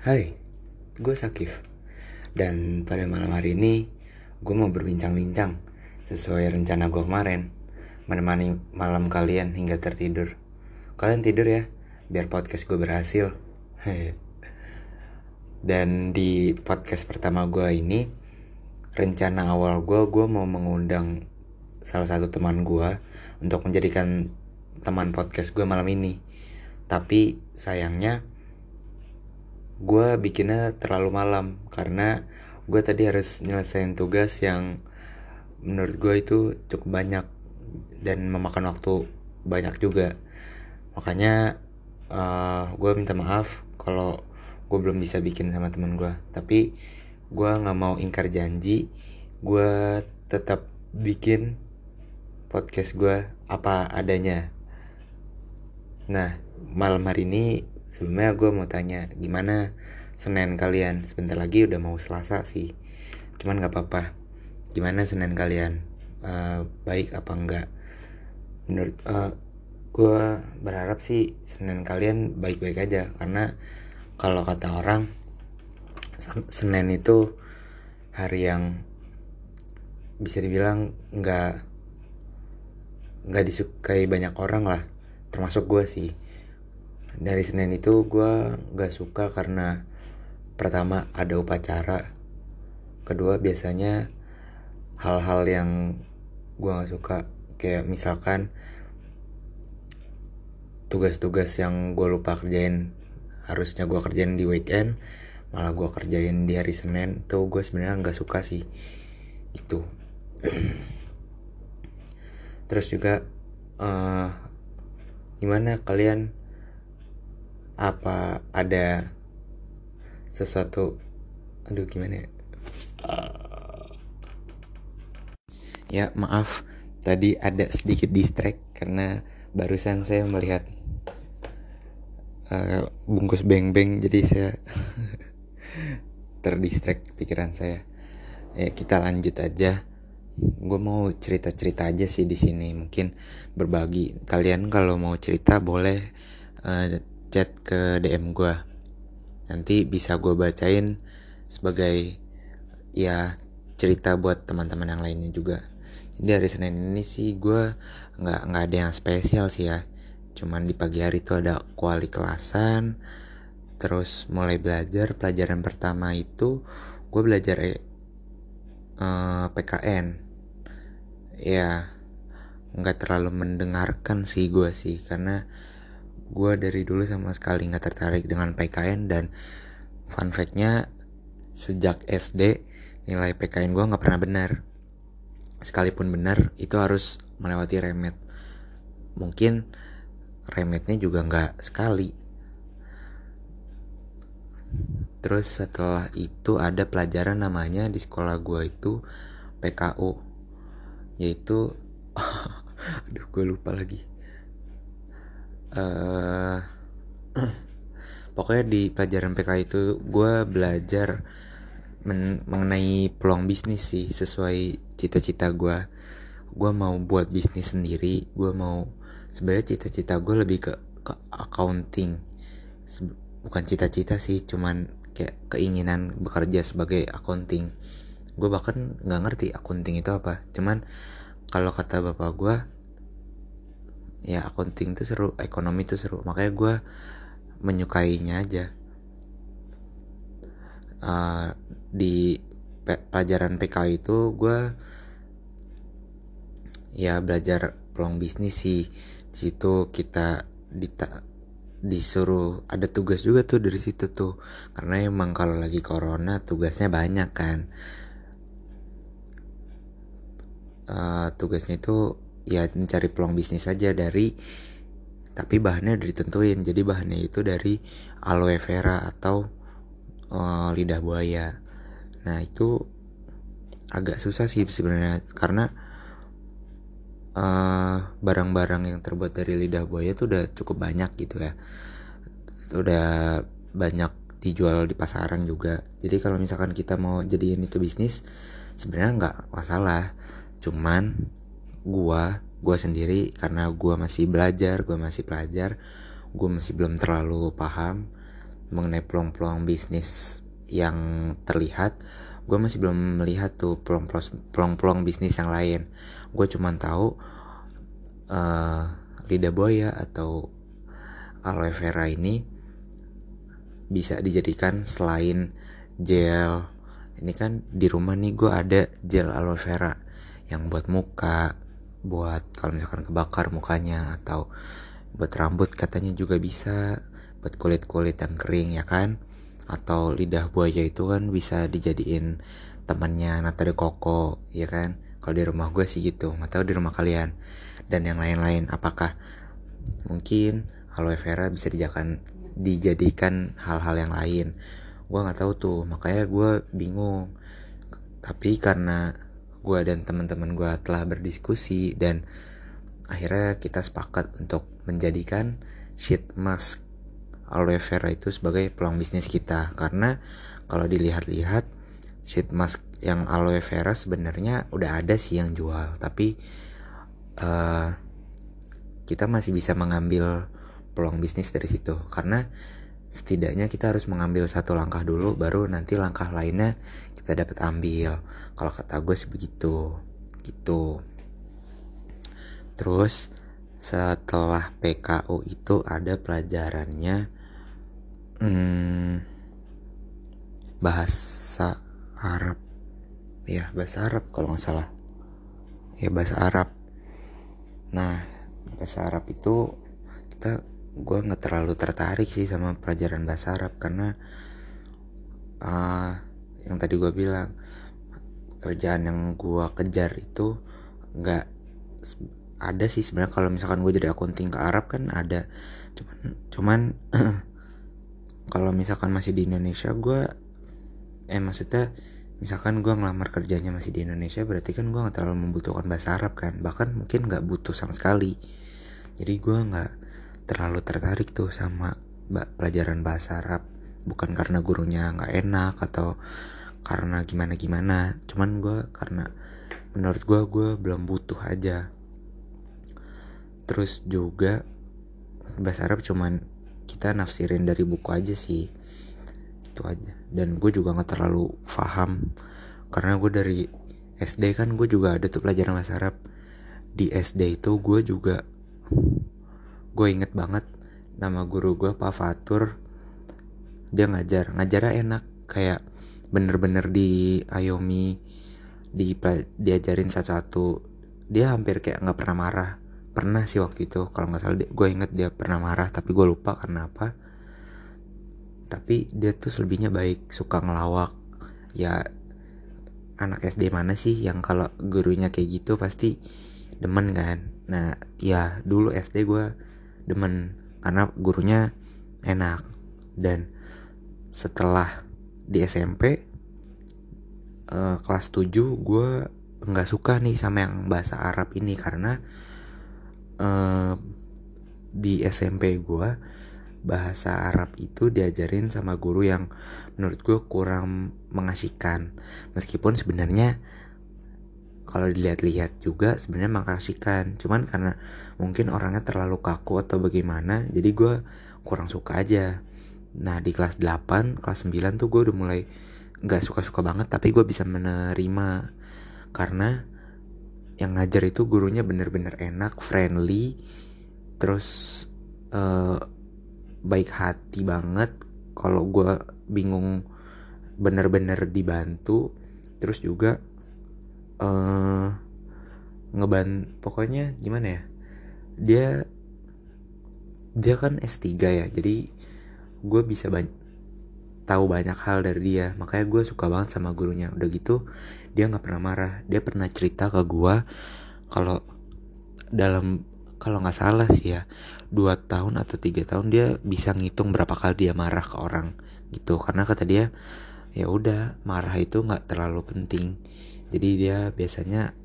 Hai, gue Sakif. Dan pada malam hari ini Gue mau berbincang-bincang Sesuai rencana gue kemarin Menemani malam kalian hingga tertidur. Kalian tidur ya Biar podcast gue berhasil. Dan di podcast pertama gue ini Rencana awal gue Gue mau mengundang Salah satu teman gue Untuk menjadikan teman podcast gue malam ini. Tapi sayangnya gue bikinnya terlalu malam karena gue tadi harus nyelesain tugas yang menurut gue itu cukup banyak dan memakan waktu banyak juga. Makanya uh, eh, gue minta maaf kalau gue belum bisa bikin sama temen gue tapi gue nggak mau ingkar janji gue tetap bikin podcast gue apa adanya. Nah malam hari ini sebelumnya gue mau tanya gimana Senin kalian? Sebentar lagi udah mau Selasa sih cuman nggak apa-apa. Gimana Senin kalian? Uh, baik apa enggak? Menurut uh, eh, gue berharap sih Senin kalian baik-baik aja karena kalau kata orang Senin itu hari yang bisa dibilang nggak nggak disukai banyak orang lah termasuk gue sih dari Senin itu gue gak suka karena pertama ada upacara kedua biasanya hal-hal yang gue gak suka. Kayak misalkan tugas-tugas yang gue lupa kerjain harusnya gue kerjain di weekend malah gue kerjain di hari Senin tuh gue sebenarnya nggak suka sih. Itu. Terus juga uh, gimana kalian apa ada sesuatu? Aduh gimana ya? Ya maaf. Tadi ada sedikit distract karena barusan saya melihat uh, bungkus beng-beng jadi saya terdistract pikiran saya. Ya kita lanjut aja. Gue mau cerita-cerita aja sih di sini. Mungkin berbagi. Kalian kalau mau cerita boleh uh, chat ke DM gue nanti bisa gue bacain sebagai ya cerita buat teman-teman yang lainnya juga. Jadi hari Senin ini sih gue nggak nggak ada yang spesial sih ya. Cuman di pagi hari itu ada kuali kelasan terus mulai belajar. Pelajaran pertama itu gue belajar eh, eh PKN ya nggak terlalu mendengarkan sih gue sih karena gue dari dulu sama sekali nggak tertarik dengan PKN dan fun factnya sejak SD nilai PKN gue nggak pernah benar. Sekalipun benar itu harus melewati remet mungkin remetnya juga nggak sekali. Terus setelah itu ada pelajaran namanya di sekolah gue itu PKU yaitu aduh gue lupa lagi uh, pokoknya di pelajaran PK itu gue belajar men mengenai peluang bisnis sih sesuai cita-cita gue gue mau buat bisnis sendiri gue mau sebenarnya cita-cita gue lebih ke ke accounting. Bukan cita-cita sih cuman kayak keinginan bekerja sebagai accounting. Gue bahkan nggak ngerti accounting itu apa cuman kalau kata bapak gue ya accounting itu seru ekonomi itu seru. Makanya gue menyukainya aja. Uh, di pe pelajaran PK itu gue ya belajar peluang bisnis sih. Di situ kita dita disuruh ada tugas juga tuh dari situ tuh. Karena emang kalau lagi corona tugasnya banyak kan. Uh, tugasnya itu ya mencari peluang bisnis saja dari tapi bahannya udah ditentuin. Jadi bahannya itu dari aloe vera atau uh, lidah buaya. Nah itu agak susah sih sebenarnya karena eh, barang-barang uh, yang terbuat dari lidah buaya itu udah cukup banyak gitu ya. Udah banyak dijual di pasaran juga. Jadi kalau misalkan kita mau jadiin itu bisnis sebenarnya nggak masalah. Cuman gua gua sendiri karena gua masih belajar gua masih pelajar gua masih belum terlalu paham mengenai peluang-peluang bisnis yang terlihat. Gue masih belum melihat tuh peluang-peluang bisnis yang lain. Gue cuma tahu uh, lidah buaya atau aloe vera ini bisa dijadikan selain gel. Ini kan di rumah nih gue ada gel aloe vera yang buat muka buat kalau misalkan kebakar mukanya atau buat rambut katanya juga bisa buat kulit-kulit yang kering ya kan? Atau lidah buaya itu kan bisa dijadiin temannya nata de koko ya kan? Kalau di rumah gue sih gitu tahu di rumah kalian. Dan yang lain-lain apakah mungkin aloe vera bisa dijadikan dijadikan hal-hal yang lain? Gue nggak tahu tuh makanya gue bingung. Tapi karena gue dan teman-teman gue telah berdiskusi dan akhirnya kita sepakat untuk menjadikan sheet mask aloe vera itu sebagai peluang bisnis kita. Karena kalau dilihat-lihat sheet mask yang aloe vera sebenarnya udah ada sih yang jual. Tapi uh, kita masih bisa mengambil peluang bisnis dari situ. Karena setidaknya kita harus mengambil satu langkah dulu baru nanti langkah lainnya kita dapat ambil. Kalau kata gue sih begitu. Gitu. Terus setelah PKU itu ada pelajarannya hmm, bahasa Arab. Ya bahasa Arab kalau nggak salah. Ya bahasa Arab. Nah bahasa Arab itu kita gue nggak terlalu tertarik sih sama pelajaran bahasa Arab karena uh, yang tadi gue bilang kerjaan yang gue kejar itu nggak ada sih sebenarnya kalau misalkan gue jadi akunting ke Arab kan ada. Cuman cuman kalau misalkan masih di Indonesia gue eh maksudnya misalkan gue ngelamar kerjanya masih di Indonesia berarti kan gue nggak terlalu membutuhkan bahasa Arab kan. Bahkan mungkin nggak butuh sama sekali. Jadi gue nggak terlalu tertarik tuh sama pelajaran bahasa Arab bukan karena gurunya nggak enak atau karena gimana gimana. Cuman gue karena menurut gue gue belum butuh aja. Terus juga bahasa Arab cuman kita nafsirin dari buku aja sih. Itu aja. Dan gue juga nggak terlalu paham karena gue dari SD kan gue juga ada tuh pelajaran bahasa Arab. Di SD itu gue juga gue inget banget nama guru gue Pak Fatur dia ngajar. Ngajarnya enak kayak bener-bener di Ayomi di diajarin satu-satu. Dia hampir kayak nggak pernah marah. Pernah sih waktu itu kalau nggak salah gue inget dia pernah marah tapi gue lupa karena apa. Tapi dia tuh selebihnya baik suka ngelawak. Ya anak SD mana sih yang kalau gurunya kayak gitu pasti demen kan? Nah ya dulu SD gue demen karena gurunya enak. Dan setelah di SMP uh, eh, kelas 7 gue nggak suka nih sama yang bahasa Arab ini karena uh, di SMP gue bahasa Arab itu diajarin sama guru yang menurut gue kurang mengasihkan. Meskipun sebenarnya kalau dilihat-lihat juga sebenarnya mengasihkan. Cuman karena mungkin orangnya terlalu kaku atau bagaimana jadi gue kurang suka aja nah di kelas 8 kelas 9 tuh gue udah mulai nggak suka-suka banget tapi gue bisa menerima. Karena yang ngajar itu gurunya bener-bener enak friendly terus uh, baik hati banget. Kalau gue bingung bener-bener dibantu terus juga uh, ngeban pokoknya gimana ya dia dia kan S3 ya jadi gue bisa banyak tahu banyak hal dari dia. Makanya gue suka banget sama gurunya. Udah gitu dia nggak pernah marah. Dia pernah cerita ke gue kalau dalam kalau nggak salah sih ya dua tahun atau tiga tahun dia bisa ngitung berapa kali dia marah ke orang gitu. Karena kata dia ya udah marah itu nggak terlalu penting. Jadi dia biasanya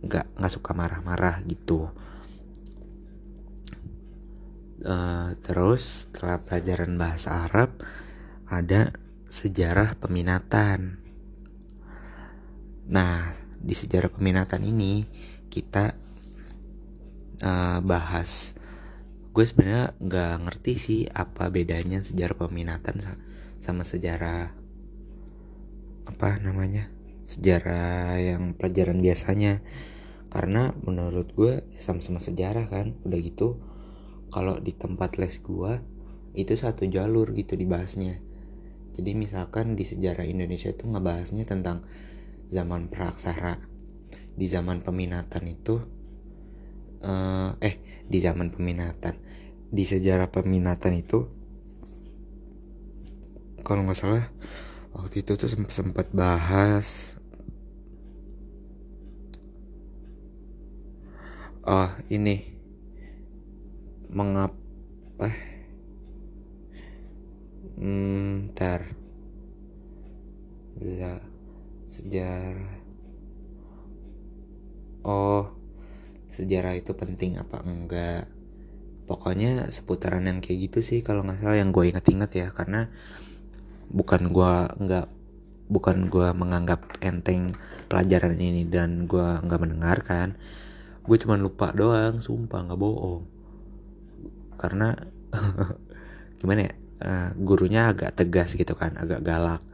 nggak nggak suka marah-marah gitu uh, terus setelah pelajaran bahasa Arab ada sejarah peminatan. Nah di sejarah peminatan ini kita uh, bahas. Gue sebenarnya nggak ngerti sih apa bedanya sejarah peminatan sama sejarah apa namanya sejarah yang pelajaran biasanya. Karena menurut gue sama-sama sejarah kan udah gitu kalau di tempat les gue itu satu jalur gitu dibahasnya. Jadi misalkan di sejarah Indonesia itu ngebahasnya tentang zaman praksara. Di zaman peminatan itu uh, eh di zaman peminatan. Di sejarah peminatan itu kalau nggak salah waktu itu tuh sempat sempat bahas oh ini mengapa hmm, ntar. Ya, sejarah. Oh sejarah itu penting apa enggak? Pokoknya seputaran yang kayak gitu sih kalau nggak salah yang gue inget-inget ya karena bukan gue nggak bukan gue menganggap enteng pelajaran ini dan gue nggak mendengarkan. Gue cuma lupa doang sumpah nggak bohong karena gimana ya uh, gurunya agak tegas gitu kan agak galak.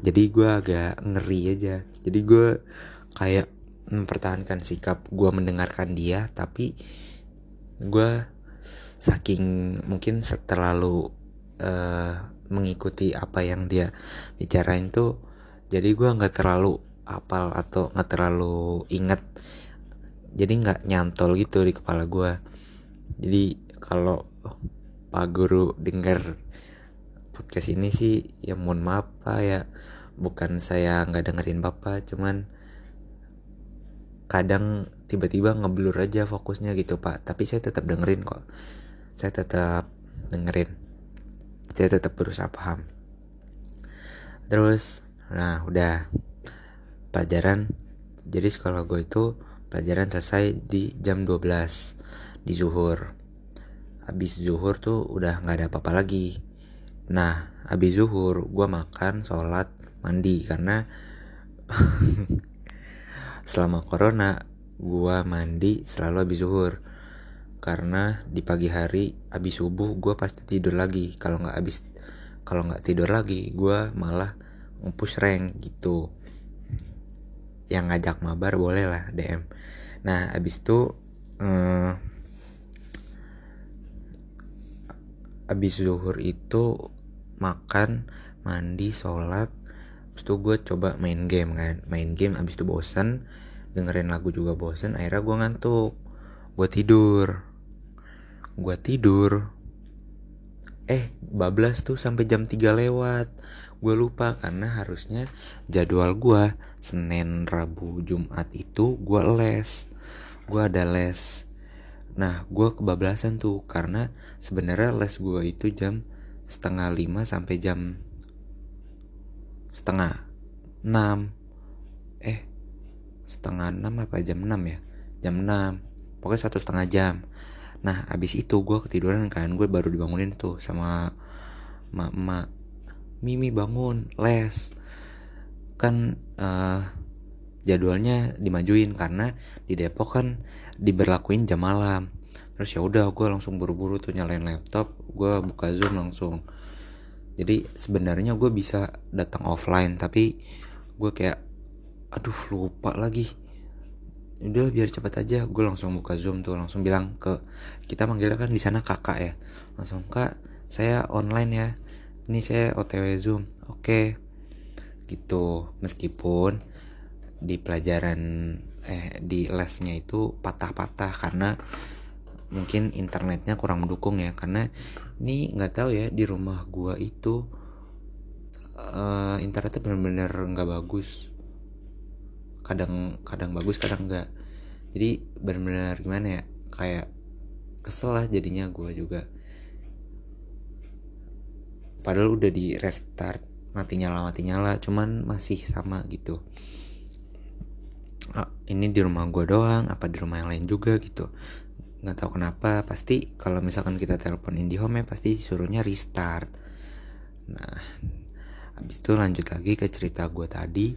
Jadi gue agak ngeri aja. Jadi gue kayak mempertahankan sikap gue mendengarkan dia tapi gue saking mungkin terlalu uh, mengikuti apa yang dia bicarain tuh jadi gue nggak terlalu apal atau nggak terlalu inget jadi nggak nyantol gitu di kepala gue jadi kalau pak guru dengar podcast ini sih ya mohon maaf pak ya. Bukan saya nggak dengerin bapak cuman kadang tiba-tiba ngeblur aja fokusnya gitu pak. Tapi saya tetap dengerin kok. Saya tetap dengerin. Saya tetap berusaha paham. Terus nah udah. Pelajaran. Jadi sekolah gue itu pelajaran selesai di jam 12 di zuhur. Habis zuhur tuh udah nggak ada apa-apa lagi. Nah habis zuhur gue makan sholat mandi karena selama corona gue mandi selalu habis zuhur. Karena di pagi hari habis subuh gue pasti tidur lagi. Kalau nggak habis kalau nggak tidur lagi gue malah ngepush rank gitu. Yang ngajak mabar boleh lah DM nah abis itu eh, abis zuhur itu makan mandi sholat. Abis itu gue coba main game kan. Main game abis itu bosen. Dengerin lagu juga bosen akhirnya gue ngantuk. Gue tidur. Gue tidur. Eh bablas tuh sampai jam 3 lewat. Gue lupa karena harusnya jadwal gue Senin Rabu Jumat itu gue les. Gue ada les nah gue kebablasan tuh karena sebenarnya les gue itu jam setengah lima sampai jam setengah enam. Eh setengah enam apa jam enam ya? Jam enam pokoknya satu setengah jam. Nah abis itu gue ketiduran kan gue baru dibangunin tuh sama mak-mak Mimi bangun les. Kan uh, jadwalnya dimajuin karena di Depok kan diberlakuin jam malam. Terus ya udah gue langsung buru-buru tuh nyalain laptop gue buka zoom langsung. Jadi sebenarnya gue bisa datang offline tapi gue kayak aduh lupa lagi. Udah biar cepet aja. Gue langsung buka zoom tuh langsung bilang ke kita manggilnya kan di sana kakak ya. Langsung kak saya online ya. Ini saya otw zoom. Oke. Okay. gitu meskipun di pelajaran eh di lesnya itu patah-patah karena mungkin internetnya kurang mendukung ya. Karena ini nggak tahu ya di rumah gua itu uh, internetnya benar-benar nggak bagus. Kadang kadang bagus kadang enggak jadi benar-benar gimana ya kayak kesel lah jadinya gua juga. Padahal udah di restart mati nyala mati nyala cuman masih sama gitu oh, ini di rumah gue doang apa di rumah yang lain juga? Gitu. Nggak tahu kenapa pasti kalau misalkan kita telepon IndiHome ya pasti suruhnya restart. Nah habis itu lanjut lagi ke cerita gue tadi.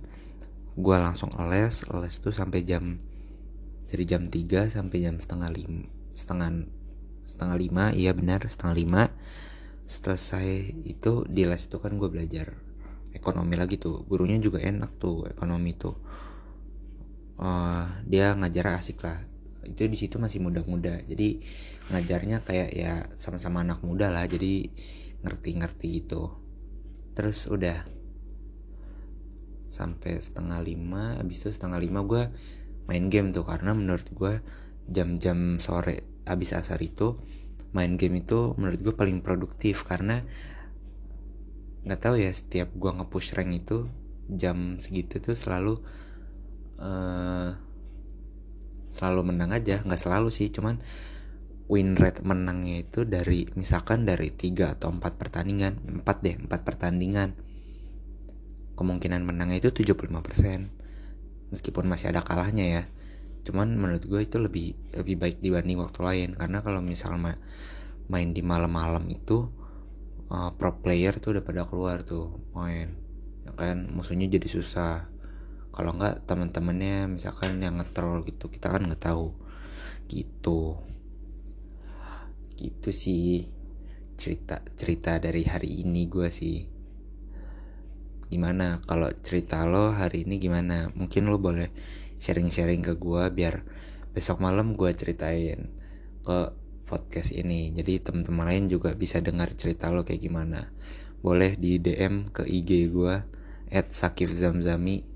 Gue langsung les les tuh sampai jam dari jam 3 sampai jam setengah lima setengah setengah lima iya benar setengah lima. Selesai itu di les itu kan gue belajar ekonomi lagi tuh. Gurunya juga enak tuh ekonomi tuh uh, dia ngajar asik lah. Itu di situ masih muda-muda. Jadi ngajarnya kayak ya sama-sama anak muda lah. Jadi ngerti-ngerti itu. Terus udah sampai setengah lima abis itu setengah lima gue main game tuh. Karena menurut gue jam-jam sore abis asar itu main game itu menurut gue paling produktif. Karena nggak tahu ya setiap gue ngepush rank itu jam segitu tuh selalu uh, selalu menang aja nggak selalu sih cuman win rate menangnya itu dari misalkan dari tiga atau empat pertandingan empat deh empat pertandingan kemungkinan menangnya itu 75% meskipun masih ada kalahnya ya. Cuman menurut gue itu lebih lebih baik dibanding waktu lain karena kalau misalnya main di malam-malam itu uh, pro player tuh udah pada keluar tuh main ya kan musuhnya jadi susah kalau nggak teman-temannya misalkan yang ngetrol gitu kita kan nggak tahu. Gitu. Gitu sih cerita cerita dari hari ini gue sih. Gimana? Kalau cerita lo hari ini gimana? Mungkin lo boleh sharing-sharing ke gue biar besok malam gue ceritain ke podcast ini. Jadi teman-teman lain juga bisa dengar cerita lo kayak gimana. Boleh di DM ke IG gue at Sakif Zamzami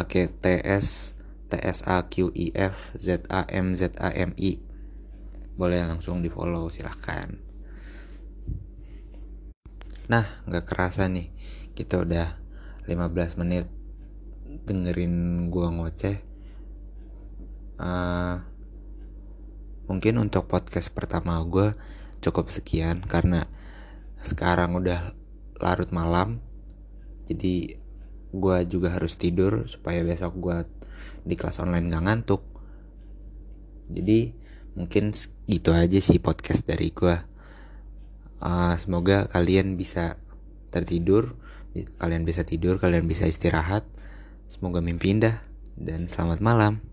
pakai TS TSAQIF ZAMZAMI boleh langsung di follow silahkan. Nah nggak kerasa nih kita udah 15 menit dengerin gua ngoceh. Uh, mungkin untuk podcast pertama gue cukup sekian karena sekarang udah larut malam. Jadi gue juga harus tidur supaya besok gue di kelas online gak ngantuk. Jadi mungkin gitu aja sih podcast dari gue uh, semoga kalian bisa tertidur kalian bisa tidur kalian bisa istirahat. Semoga mimpi indah dan selamat malam